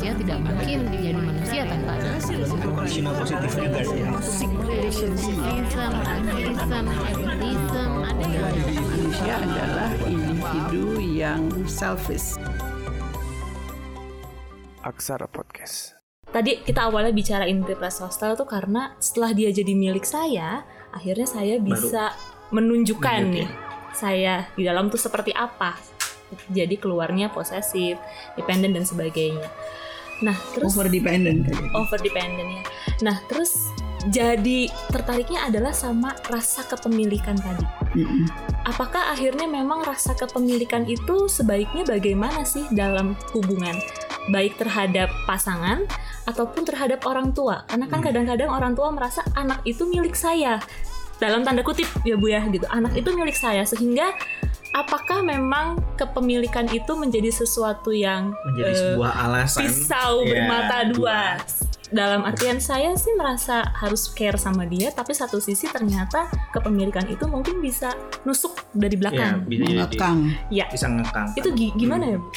manusia tidak mungkin jadi manusia tanpa ada positif juga atheism, ada yang Manusia adalah individu yang selfish. Aksara Podcast. Tadi kita awalnya bicara interest hostel tuh karena setelah dia jadi milik saya, akhirnya saya bisa menunjukkan Nunjuk, nih saya di dalam tuh seperti apa. Jadi keluarnya posesif, dependent dan sebagainya. Nah, terus Over dependent kayaknya. over dependent ya. Nah, terus jadi tertariknya adalah sama rasa kepemilikan tadi. Mm-mm. Apakah akhirnya memang rasa kepemilikan itu sebaiknya bagaimana sih dalam hubungan? Baik terhadap pasangan ataupun terhadap orang tua. Karena kan kadang-kadang orang tua merasa anak itu milik saya. Dalam tanda kutip ya Bu ya gitu. Anak itu milik saya sehingga apakah memang kepemilikan itu menjadi sesuatu yang Menjadi eh, sebuah alasan. pisau Ya, bermata dua. Dalam artian saya sih merasa harus care sama dia, tapi satu sisi ternyata kepemilikan itu mungkin bisa nusuk dari Ya, belakang. bisa jadi. Mengekang. Ya, Bisa ngekang. itu gi- gimana ya, Bu?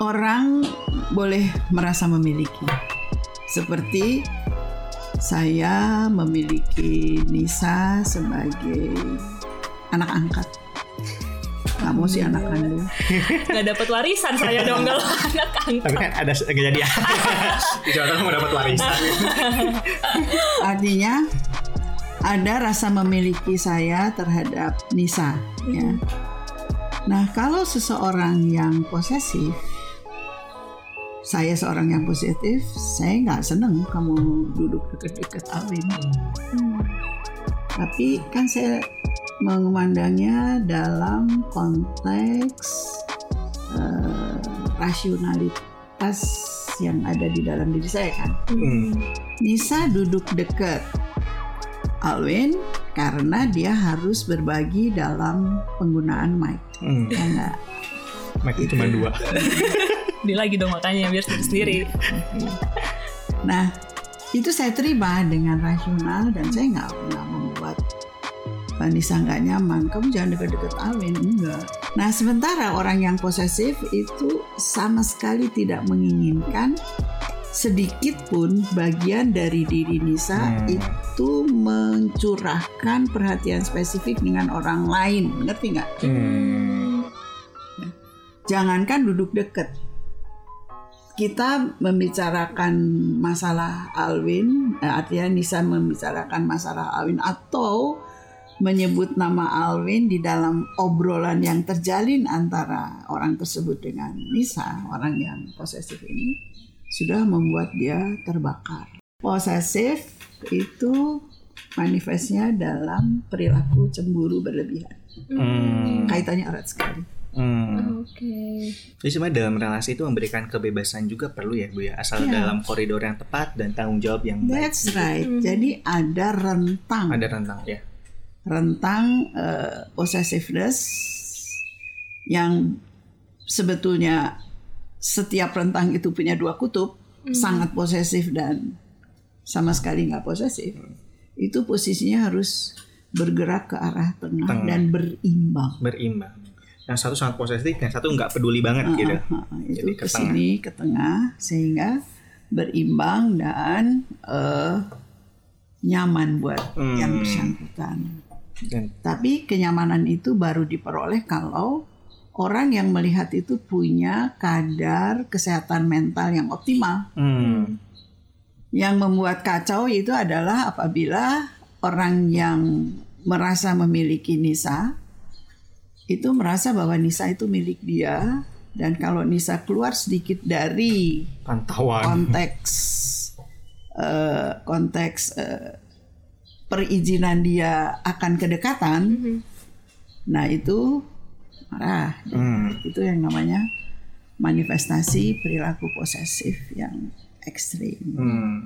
Orang boleh merasa memiliki. Seperti saya memiliki Nisa sebagai anak angkat. Kamu sih anak kandung. Nggak dapat warisan saya dong kalau anak Tapi angkat. kan ada kejadian. Di Jawa Tengah dapat warisan. Artinya ada rasa memiliki saya terhadap Nisa. Ya. Nah kalau seseorang yang posesif, saya seorang yang positif, saya nggak seneng kamu duduk deket-deket Alvin. Tapi kan saya memandangnya dalam konteks eh, rasionalitas yang ada di dalam diri saya kan. Hmm. Nisa duduk dekat Alwin karena dia harus berbagi dalam penggunaan mic. Hmm. Ya enggak? Mic itu cuma dua. Dia lagi dong makanya biar sendiri. Nah, itu saya terima dengan rasional dan saya nggak pernah Nisa nggak nyaman. Kamu jangan dekat-dekat Alwin, enggak. Nah, sementara orang yang posesif itu sama sekali tidak menginginkan sedikit pun bagian dari diri Nisa Hmm. itu mencurahkan perhatian spesifik dengan orang lain. Ngerti nggak? Hmm. jangankan duduk deket. Kita membicarakan masalah Alwin, eh, artinya Nisa membicarakan masalah Alwin atau menyebut nama Alwin di dalam obrolan yang terjalin antara orang tersebut dengan Nisa, orang yang posesif ini sudah membuat dia terbakar. Posesif itu manifestnya dalam perilaku cemburu berlebihan. Hmm. Kaitannya erat sekali. Hmm. Oke. Jadi sebenarnya dalam relasi itu memberikan kebebasan juga perlu ya Bu ya, asal Iya. dalam koridor yang tepat dan tanggung jawab yang baik. That's right. Mhm. Jadi ada rentang, Ada rentang ya. Rentang eh, possessiveness yang sebetulnya setiap rentang itu punya dua kutub, sangat posesif dan sama sekali nggak posesif. Itu posisinya harus bergerak ke arah tengah, Tengah. dan berimbang. Berimbang. Yang satu sangat posesif, yang satu nggak peduli banget gitu. Ah, ah, itu Jadi ke sini ke tengah sehingga berimbang dan eh, nyaman buat Hmm. yang bersangkutan. Tapi kenyamanan itu baru diperoleh kalau orang yang melihat itu punya kadar kesehatan mental yang optimal. hmm. Yang membuat kacau itu adalah apabila orang yang merasa memiliki Nisa itu merasa bahwa Nisa itu milik dia dan kalau Nisa keluar sedikit dari pantauan. konteks eh, konteks eh, perizinan dia akan kedekatan, nah itu marah. Hmm. Itu yang namanya manifestasi perilaku posesif yang ekstrim. Hmm.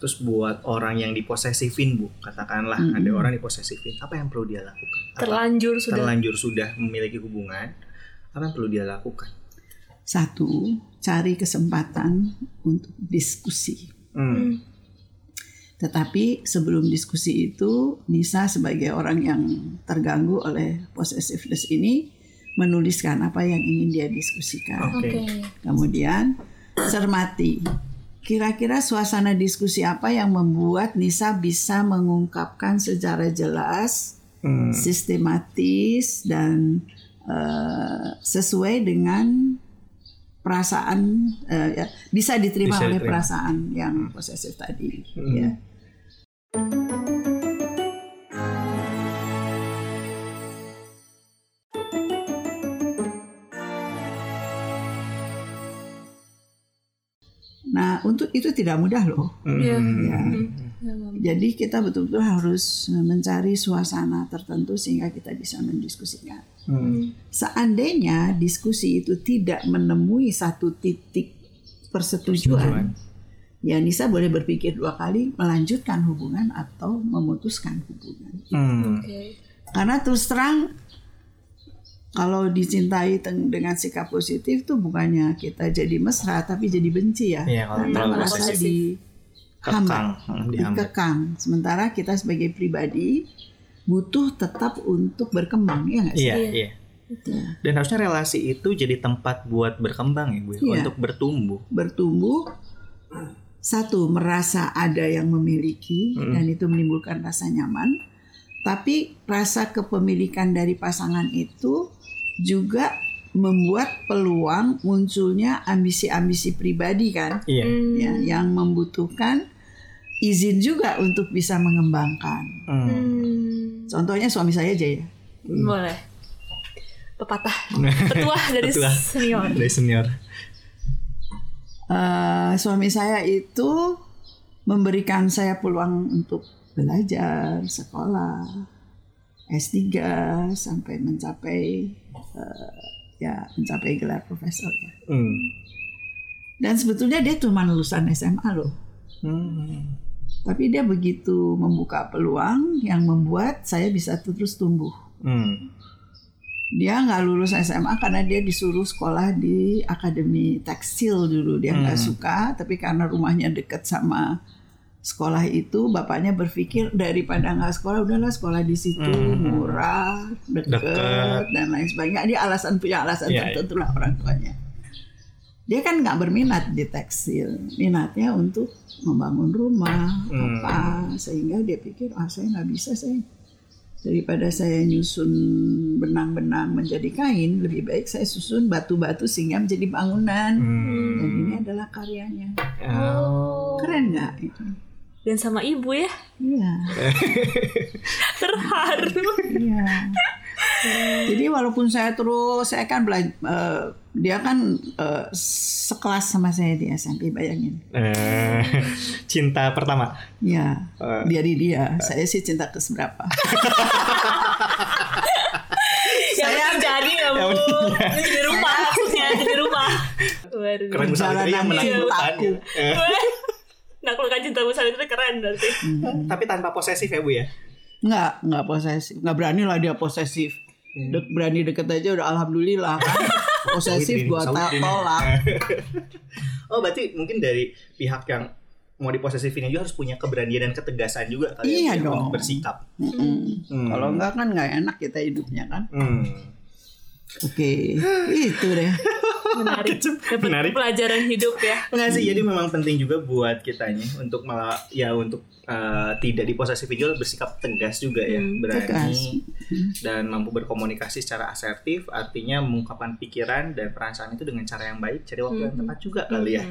Terus buat orang yang diposesifin Bu, katakanlah Hmm. ada orang diposesifin, apa yang perlu dia lakukan? Apa- Terlanjur sudah. terlanjur sudah memiliki hubungan, apa yang perlu dia lakukan? Satu, cari kesempatan untuk diskusi. Hmm. Tetapi sebelum diskusi itu, Nisa sebagai orang yang terganggu oleh possessiveness ini menuliskan apa yang ingin dia diskusikan. Oke. Oke. Kemudian cermati. Kira-kira suasana diskusi apa yang membuat Nisa bisa mengungkapkan secara jelas, Hmm. sistematis dan eh, sesuai dengan perasaan eh, ya, bisa diterima Bisa oleh diterima. perasaan yang posesif tadi. Hmm. Ya. Nah, untuk itu tidak mudah loh. Iya. Ya. Hmm. Jadi kita betul-betul harus mencari suasana tertentu sehingga kita bisa mendiskusikan. Hmm. Seandainya diskusi itu tidak menemui satu titik persetujuan, ya Nisa boleh berpikir dua kali melanjutkan hubungan atau memutuskan hubungan. Hmm. Oke. Karena terus terang kalau dicintai dengan sikap positif tuh bukannya kita jadi mesra tapi jadi benci ya. Iya, kalau Karena merasa posesif. di Kekang, hambat, hmm, dikekang. Sementara kita sebagai pribadi butuh tetap untuk berkembang ya nggak sih? Iya, Iya. iya. Ya. Dan harusnya relasi itu jadi tempat buat berkembang ya, Bu, ya, Iya. untuk bertumbuh. bertumbuh satu merasa ada yang memiliki Mm. dan itu menimbulkan rasa nyaman tapi rasa kepemilikan dari pasangan itu juga membuat peluang munculnya ambisi-ambisi pribadi kan Iya. Hmm. ya yang membutuhkan izin juga untuk bisa mengembangkan Hmm. Hmm. contohnya suami saya aja ya Boleh. Pepatah petua dari Petua. senior. Dari senior. Eh, suami saya itu memberikan saya peluang untuk belajar, sekolah, S3 sampai mencapai eh, ya mencapai gelar profesor ya. Hmm. Dan sebetulnya dia cuma lulusan SMA loh. Hmm. Tapi dia begitu membuka peluang yang membuat saya bisa terus tumbuh. Hmm. Dia nggak lulus SMA karena dia disuruh sekolah di akademi tekstil dulu. Dia nggak Hmm. suka, tapi karena rumahnya deket sama sekolah itu, bapaknya berpikir daripada nggak sekolah, udahlah sekolah di situ Hmm. murah, deket, Deket. dan lain sebagainya. Dia alasan punya alasan Iya, tertentu lah orang tuanya. Dia kan nggak berminat di tekstil, minatnya untuk membangun rumah Hmm. apa, sehingga dia pikir ah saya nggak bisa saya daripada saya nyusun benang-benang menjadi kain, lebih baik saya susun batu-batu sehingga menjadi bangunan. Hmm. Dan ini adalah karyanya. Oh. Keren nggak itu? Dan sama ibu ya. Iya, Terharu. iya. Jadi walaupun saya terus, saya kan belajar, dia kan eh, sekelas sama saya di SMP, bayangin. Eh, cinta pertama. Ya, Eh. dari dia. Saya sih cinta ke seberapa. Penting jadi ya bu. Ini di rumah maksudnya di rumah. Waduh. Keren Sawitri yang Perjalanan menaklukkan. Eh, cinta Bu Sawitri itu keren berarti. Tapi tanpa posesif ya Bu ya. Nggak, nggak posesif. Nggak berani lah dia posesif. Dek, berani deket aja udah alhamdulillah kan. Posesif gua tolak. Oh berarti mungkin dari pihak yang mau diposesifin juga harus punya keberanian dan ketegasan juga kali Iya ya, dong. untuk bersikap. Mm-mm. Hmm. Kalau enggak kan nggak enak kita hidupnya kan. Hmm. Oke, itu deh. Menarik. Dapat Menarik. pelajaran hidup ya. Enggak sih, jadi memang penting juga buat kitanya untuk malah ya untuk eh, tidak diposesifin juga bersikap tegas juga ya, Hmm, berani tegas. Dan mampu berkomunikasi secara asertif, artinya mengungkapkan pikiran dan perasaan itu dengan cara yang baik, cari waktu yang Hmm. tepat juga kali ya.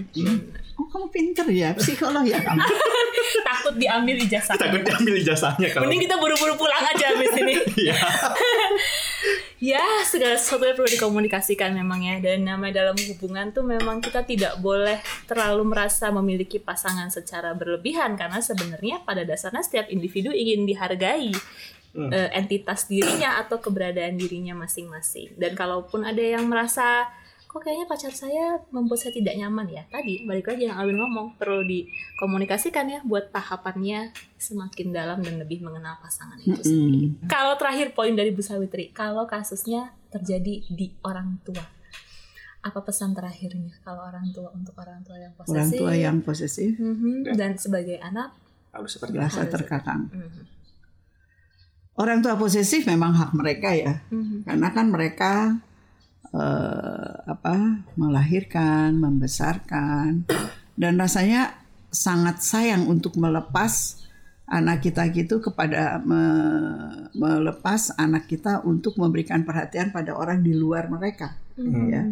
Oh kamu pinter ya, psikolog ya kamu. Takut diambil ijazah. Takut diambil ijazahnya kalau Mending kita buru-buru pulang aja habis ini. Iya. ya segala sesuatu yang perlu dikomunikasikan memang ya dan namanya dalam hubungan tuh memang kita tidak boleh terlalu merasa memiliki pasangan secara berlebihan karena sebenarnya pada dasarnya setiap individu ingin dihargai Hmm. eh, entitas dirinya atau keberadaan dirinya masing-masing dan kalaupun ada yang merasa kok kayaknya pacar saya membuat saya tidak nyaman ya tadi balik lagi yang Alwin ngomong perlu dikomunikasikan ya buat tahapannya semakin dalam dan lebih mengenal pasangan itu sendiri Mm-mm. kalau terakhir poin dari Bu Sawitri, kalau kasusnya terjadi di orang tua, apa pesan terakhirnya kalau orang tua untuk orang tua yang posesif? Orang tua yang posesif Mhm, dan sebagai anak, Harus seperti merasa Harus. terkekang. mhm, Orang tua posesif memang hak mereka ya, mhm, karena kan mereka eh, apa melahirkan, membesarkan. Dan rasanya sangat sayang untuk melepas anak kita gitu kepada me- melepas anak kita untuk memberikan perhatian pada orang di luar mereka ya.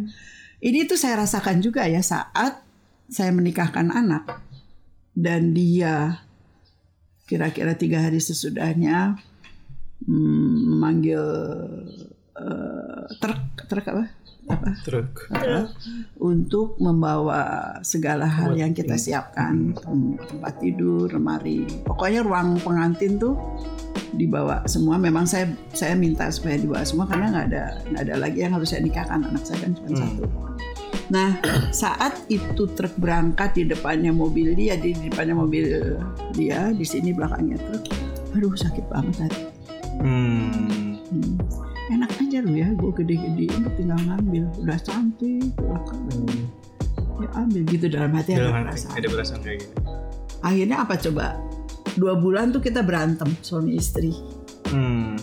Ini tuh saya rasakan juga ya saat saya menikahkan anak dan dia kira-kira tiga hari sesudahnya hmm, memanggil eh, truk truk apa? Apa? Truk. Uh, untuk membawa segala hal yang kita siapkan. Tem- tempat tidur lemari. Pokoknya ruang pengantin tuh dibawa semua. Memang saya saya minta supaya dibawa semua karena nggak ada nggak ada lagi yang harus saya nikahkan. Anak saya kan cuma Hmm. satu. Nah saat itu truk berangkat di depannya mobil dia di depannya mobil dia di sini belakangnya truk. Aduh sakit banget hati Hmm. Hmm. Enak aja lu ya, gue gede-gede lu tinggal ngambil, udah cantik, udah keren. Ya ambil gitu dalam hati ada Dalam hati perasaan. ada perasaan kayak gitu. Akhirnya apa coba? Dua bulan tuh kita berantem suami istri, Hmm.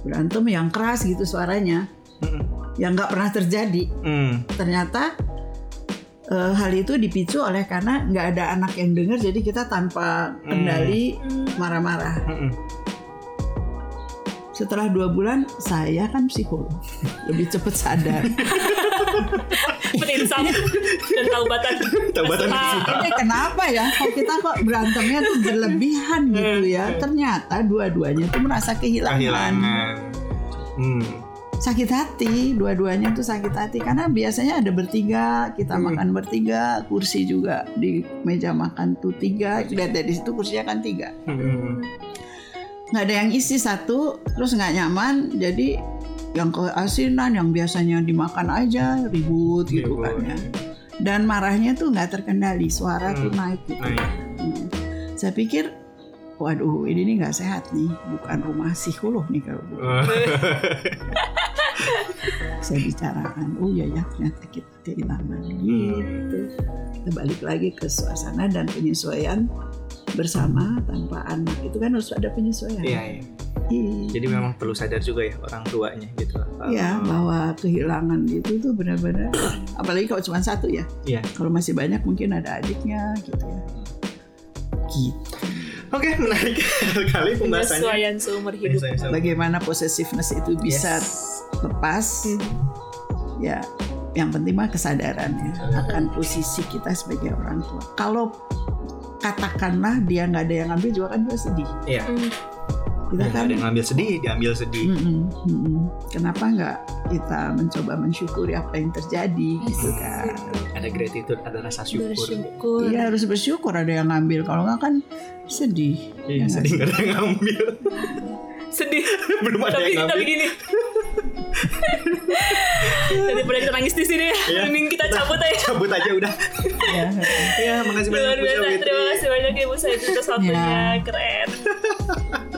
berantem yang keras gitu suaranya, Hmm. yang nggak pernah terjadi. Hmm. Ternyata eh, hal itu dipicu oleh karena nggak ada anak yang dengar, jadi kita tanpa kendali marah-marah. Hmm. Setelah dua bulan, saya kan psikolog, lebih cepet sadar. Perinsam dan taubatan. Taubatan Ini kenapa ya? Kok kita kok berantemnya tuh berlebihan gitu ya? Ternyata dua-duanya tuh merasa kehilangan. Kehilangan. Hmm. Sakit hati, dua-duanya tuh sakit hati karena biasanya ada bertiga, kita Hmm. makan bertiga, kursi juga di meja makan tuh tiga. Lihat dari situ kursinya kan tiga. Hmm. Nggak ada yang isi satu, terus nggak nyaman, jadi yang keasinan yang biasanya dimakan aja ribut gitu Ribut. kan ya. Dan marahnya tuh nggak terkendali, suara tuh Hmm. naik gitu. Naik. Hmm. Saya pikir, waduh ini nih nggak sehat nih, bukan rumah psikolog nih kalau gitu. saya bicarakan. Oh iya ya, ternyata kita kehilangan gitu. Kita balik lagi ke suasana dan penyesuaian bersama tanpa anak itu kan harus ada penyesuaian. Iya, iya. Iya. Jadi memang perlu sadar juga ya orang tuanya gitu. Iya, Oh, bahwa kehilangan itu tuh benar-benar apalagi kalau cuma satu ya. Iya. Kalau masih banyak mungkin ada adiknya gitu ya. Gitu. Oke, menarik sekali pembahasannya. penyesuaian seumur hidup. Bagaimana possessiveness itu bisa Yes. lepas? Hmm. Ya, yang penting mah kesadaran ya akan posisi kita sebagai orang tua. Kalau katakanlah dia nggak ada yang ambil juga kan dia sedih. Iya. Hmm. Kita Nah, kan ada yang ngambil sedih, diambil sedih. Mm-mm, mm-mm. Kenapa nggak kita mencoba mensyukuri apa yang terjadi gitu kan? Ada gratitude, ada rasa syukur. Bersyukur. Iya harus bersyukur ada yang ngambil. Kalau nggak kan sedih. Iya, Ya nggak sedih nggak ada yang ngambil. Sedih. Belum ada tapi yang tapi ngambil. gini. Daripada kita nangis di sini ya Iya. mending kita cabut aja Cabut aja udah. Ya. Iya, makasih banyak luar Bu biasa Sawitri. terima kasih banyak ya Bu Said atas waktunya Ya. keren